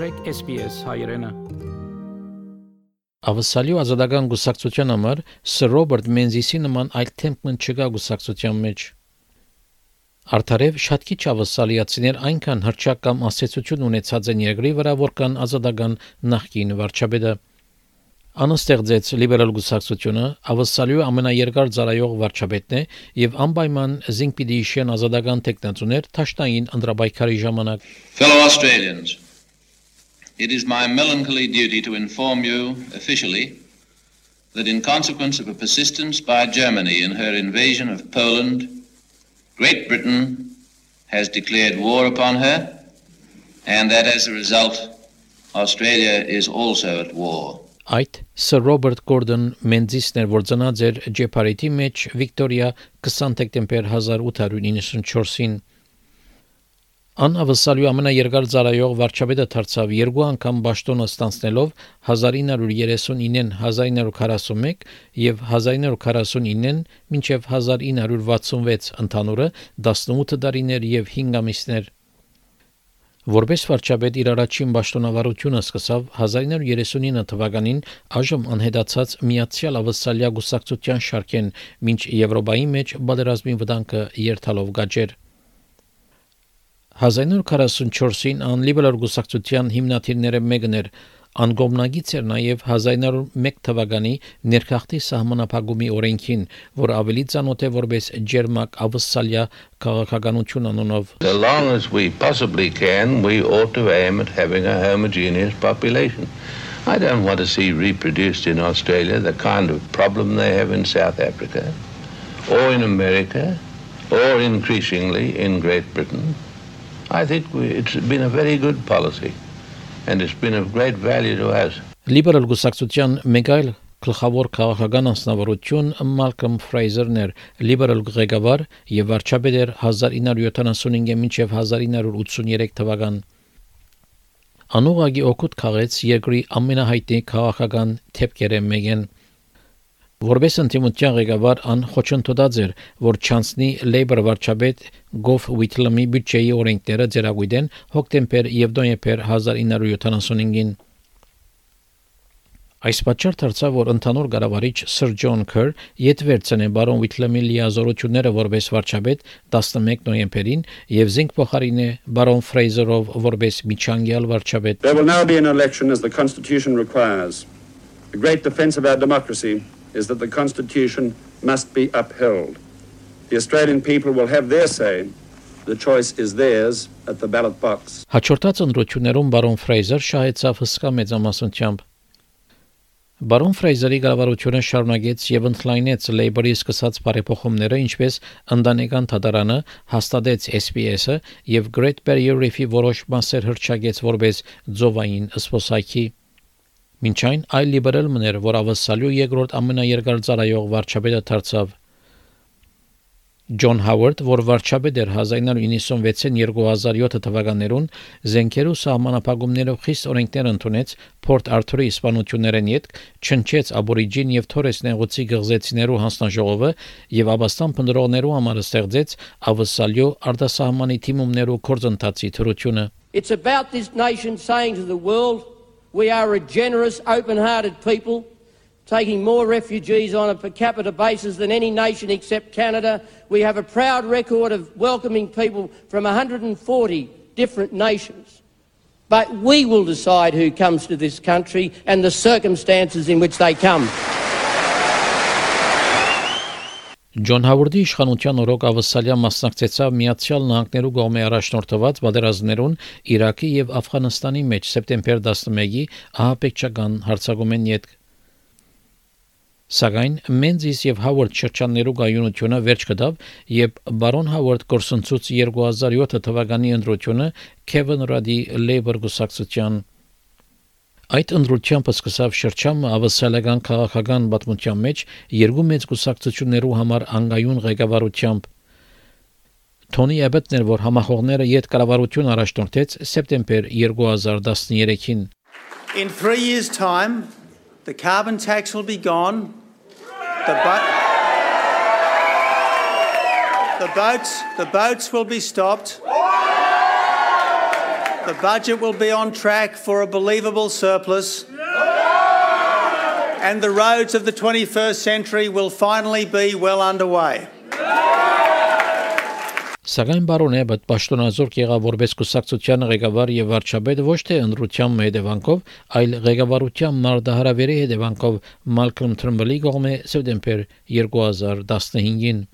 մտրեք SPS հայրենը։ Ավսալյու ազատական գուսակցության համար Սր Ռոբերտ Մենզիսի նման այլ թեմպն չկա գուսակցության մեջ։ Արդարև շատ քիչ ավսալիացիներ այնքան հրճակ կամ ասեցություն ունեցած են երկրի վրա, որքան ազատական նախկին վարչապետը։ Անստեղծեց լիբերալ գուսակցությունը ավսալյու ամենաերկար ծառայող վարչապետն է եւ անպայման զինք պիտի իշեն ազատական տեխնացուներ ճաշտային ընդրաբայքարի ժամանակ Fellow Australians It is my melancholy duty to inform you officially that in consequence of a persistence by Germany in her invasion of Poland Great Britain has declared war upon her and that as a result Australia is also at war. Այդ Սր Ռոբերտ Գորդոն Մենզիսն էր, որ ծնած էր Ջեփարիթի մեջ Վիկտորիա 20 դեկտեմբեր 1894-ին։ Անհավասարի ամենաերկար ծառայող վարչապետը դարձավ երկու անգամ ճշտոնը ստանցնելով 1939-ին 1941 եւ 1949-ին մինչեւ 1966 ընդհանուրը 18 տարիներ եւ 5 ամիսներ Որպես վարչապետ իր առաջին պաշտոնավարությունը սկսավ 1939 թվականին այժմ անհետացած Միացյալ Ավստրալիա գուսակցության շարքեն, ինչ Եվրոպայի մեջ բادرազմի վտանգը երթալով գաճեր։ 1944-ին անլիբերալ գուսակցության հիմնադիրները մեկն էր Անգոմնագից էր նաև 1901 թվականի ներքախտի սահմանափակումի օրենքին, որ ավելի ծանոթ է որպես ջերմակ ավսալյա քաղաքականություն անունով. As long as we possibly can, we ought to aim at having a homogeneous population. I don't want to see reproduced in Australia the kind of problem they have in South Africa or in America or increasingly in Great Britain. I think it's been a very good policy. and it's been of great value to us. Լիբերալ գուսակցության մեկ այլ գլխավոր քաղաքական անձնավորություն Մալկոմ Ֆրեյզերն էր, լիբերալ ղեկավար եւ վարչապետ էր 1975-ին մինչեւ 1983 թվական։ Անուղագի օգուտ քաղեց երկրի ամենահայտնի քաղաքական թեփքերը մեկեն Որպես ընդդիմության ղեկավար ան խոչընդոտած էր, որ չանցնի Labour վարչապետ Գոֆ Ուիթլմի բյուջեի օրենքները ձեռագույտեն հոկտեմբեր եւ նոյեմբեր 1975-ին։ Այս պատճառ դարձավ, որ ընդհանուր գարավարիչ Սր Ջոն Քեր յետ վերցնե բարոն Ուիթլմի լիազորությունները որպես վարչապետ 11 նոյեմբերին եւ զինք փոխարինե բարոն Ֆրեյզերով որպես միջանկյալ վարչապետ։ There will now be an election as the constitution requires. The great defense of our democracy is that the Constitution must be upheld. The Australian people will have their say. The choice is theirs at the ballot box. Հաջորդած ընտրություններում բարոն Ֆրեյզեր շահեցավ հսկա մեծամասնությամբ։ Բարոն Ֆրեյզերի գավառությունը շարունակեց եւ ընդլայնեց Labour-ի սկսած բարեփոխումները, ինչպես ընտանեկան թատարանը հաստատեց SPS-ը եւ Great Barrier Reef-ի որոշ մասեր հրճագեց որպես ձովային սփոսայքի։ Մինչ այն այլ լիբերալ մներ, որ ավսալյու երկրորդ ամենաերկար ծառայող վարչապետը դարձավ. Ջոն Հավարդ, որ վարչապետ էր 1996-ին 2007 թվականներուն, զենքերու սահմանապահումներով խիստ օրենքներ ընդունեց Port Arthur-ի իսպանություններեն յետ, չնչեց աբորիջին եւ թորես նեղուցի գղզեցիներու հանձնաժողովը եւ աբաստան փնդրողներու համար ստեղծեց ավսալյո արտասահմանի թիմումներու կորձընթացի թրությունը It's about this nation saying to the world We are a generous, open hearted people, taking more refugees on a per capita basis than any nation except Canada. We have a proud record of welcoming people from 140 different nations. But we will decide who comes to this country and the circumstances in which they come. Ջոն Հավարդի իշխանության օրոք ավսալիա մասնակցեցավ Միացյալ Նահանգներու կողմէ առաջնորդված պատերազմներուն Իրաքի եւ Աֆղանստանի մեջ սեպտեմբեր 11-ի ահապեկչական հարձակումեն յետ Սակայն Մենզիս եւ Հավարդ շրջաններու գայունությունը վերջ կդավ, եւ բարոն Հավարդ կորսնցուց 2007 թվականի ընտրությունը Քևին Ռադի Լեյբոր գուսակցության Այդ ընդրությամբ սկսավ շրջանը ավսալական քաղաքական պատմության մեջ երկու մեծ կուսակցություններու համար անգայուն ղեկավարությամբ Թոնի Էբետն էր, որ համախոհները յետ կառավարություն առաջնորդեց սեպտեմբեր 2013-ին In 3 years time the carbon tax will be gone. The bo- the boats the boats will be stopped The budget will be on track for a believable surplus. And the roads of the 21st century will finally be well underway. Սակայն բարոն Էբդ պաշտոնազորք եղավ որպես կուսակցության ղեկավար եւ վարչապետ ոչ թե ընդրության հետևանքով, այլ ղեկավարության մարդահրավերի հետևանքով Մալկոմ Թրմբլի կողմէ սեպտեմբեր 2015-ին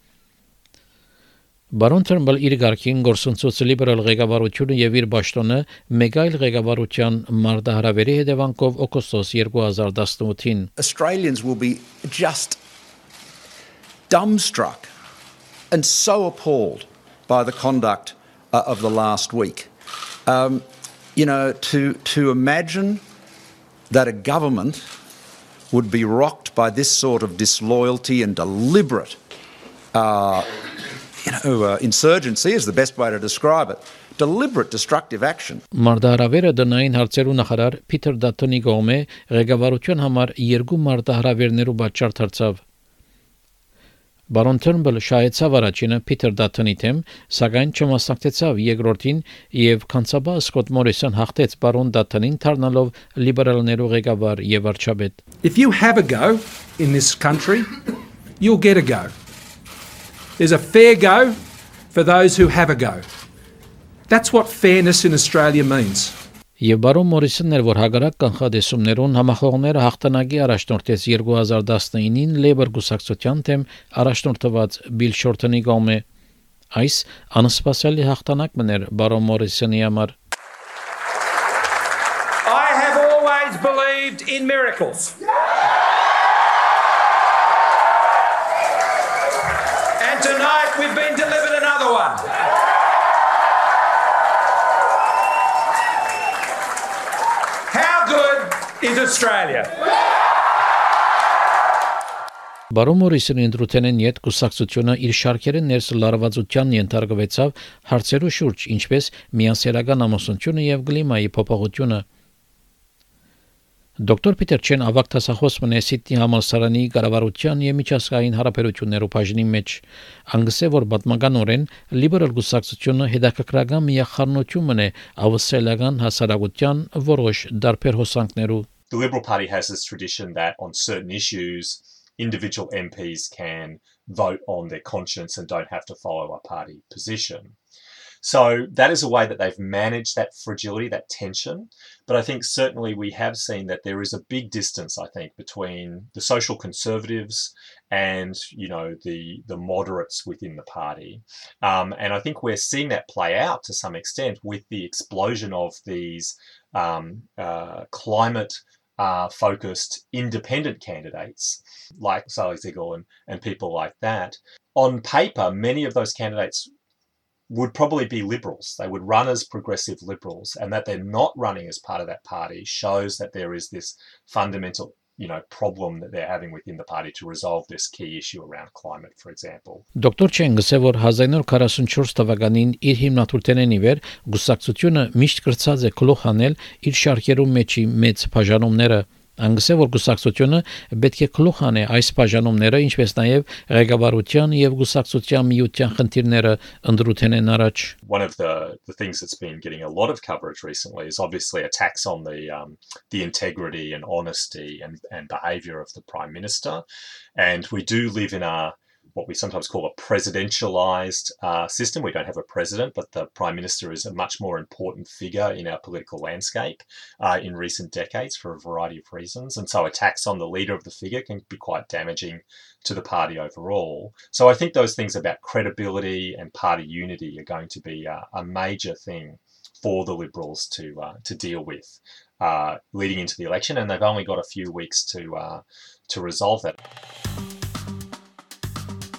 Բարոն Թրմբլ իր ղարքին գործընծոց լիբերալ ղեկավարությունը եւ իր ճշտոնը մեկ այլ ղեկավարության մարդահրավերի հետևանքով օգոստոս 2018-ին Australians will be just dumbstruck and so appalled by the conduct uh, of the last week. Um, you know, to, to imagine that a government would be rocked by this sort of disloyalty and deliberate, uh, you know, uh, insurgency is the best way to describe it. Deliberate destructive action. Մարդահրավերը դնային հարցերու նախարար Փիթեր Դաթոնի կողմէ ղեկավարության համար երկու մարդահրավերներու պատճառ դարձավ Բարոն Թերնբել շահեցավ առաջինը Փիթեր Դաթոնի թեմ, սակայն չմասնակցեցավ երկրորդին եւ քանցաբա Սկոտ Մորիսոն հաղթեց բարոն Դաթոնին դառնալով լիբերալներու ղեկավար եւ վարչապետ։ If you have a go in this country, you'll get a go. There's a fair go for those who have a go. That's what fairness in Australia means. Եվ բարոն Մորիսոնն էր, որ հագարակ կանխադեսումներուն համախոհները հաղթանակի առաջնորդեց 2019-ին Labour գուսակցության թեմ առաջնորդված Բիլ Շորթոնի կողմէ։ Այս անսպասելի հաղթանակ մներ բարոն Մորիսոնի համար։ I have always believed in miracles. And we've been delivered another one. How good is Australia? Բարոն Մորիսոնի ընդրութենեն յետ կուսակցությունը իր շարքերը ներս լարվածության ենթարկվեցավ հարցերու շուրջ, ինչպես միասերական ամուսնությունը եւ կլիմայի փոփոխությունը։ Դոկտոր Պիտեր Չեն ավակ տասախոս մնե Սիդնի համալսարանի կառավարության եւ միջազգային հարաբերություններու բաժնի մեջ անգսե որ պատմականորեն լիբերալ գուսակցությունը հետաքրքրական միախառնություն մնե ավստրալիական հասարակության որոշ դարբեր հոսանքներու the Liberal Party has this tradition that on certain issues, individual MPs can vote on their conscience and don't have to follow a party position. So that is a way that they've managed that fragility, that tension. But I think certainly we have seen that there is a big distance, I think, between the social conservatives and you know the the moderates within the party. Um, and I think we're seeing that play out to some extent with the explosion of these um, uh, climate uh, focused independent candidates like Sally Ziegel and, and people like that. On paper, many of those candidates would probably be liberals. They would run as progressive liberals, and that they're not running as part of that party shows that there is this fundamental you know problem that they're having within the party to resolve this key issue around climate for example Դոկտոր Չենգսը որ 1944 թվականին իր հիմնադրութենեն ի վեր գուսակցությունը միշտ կրծած է գլուխ անել իր շարքերում մեջի մեծ բաժանումները Անգսե որ գուսակցությունը պետք է գլուխ անե այս բաժանումները ինչպես նաև ղեկավարության եւ գուսակցության միության խնդիրները ընդրութենեն առաջ one of the the things that's been getting a lot of coverage recently is obviously attacks on the um, the integrity and honesty and and behavior of the prime minister. And we do live in a what we sometimes call a presidentialized uh, system. We don't have a president, but the prime minister is a much more important figure in our political landscape uh, in recent decades for a variety of reasons. And so attacks on the leader of the figure can be quite damaging to the party overall. So I think those things about credibility and party unity are going to be a, a major thing for the Liberals to uh, to deal with uh, leading into the election, and they've only got a few weeks to uh, to resolve that.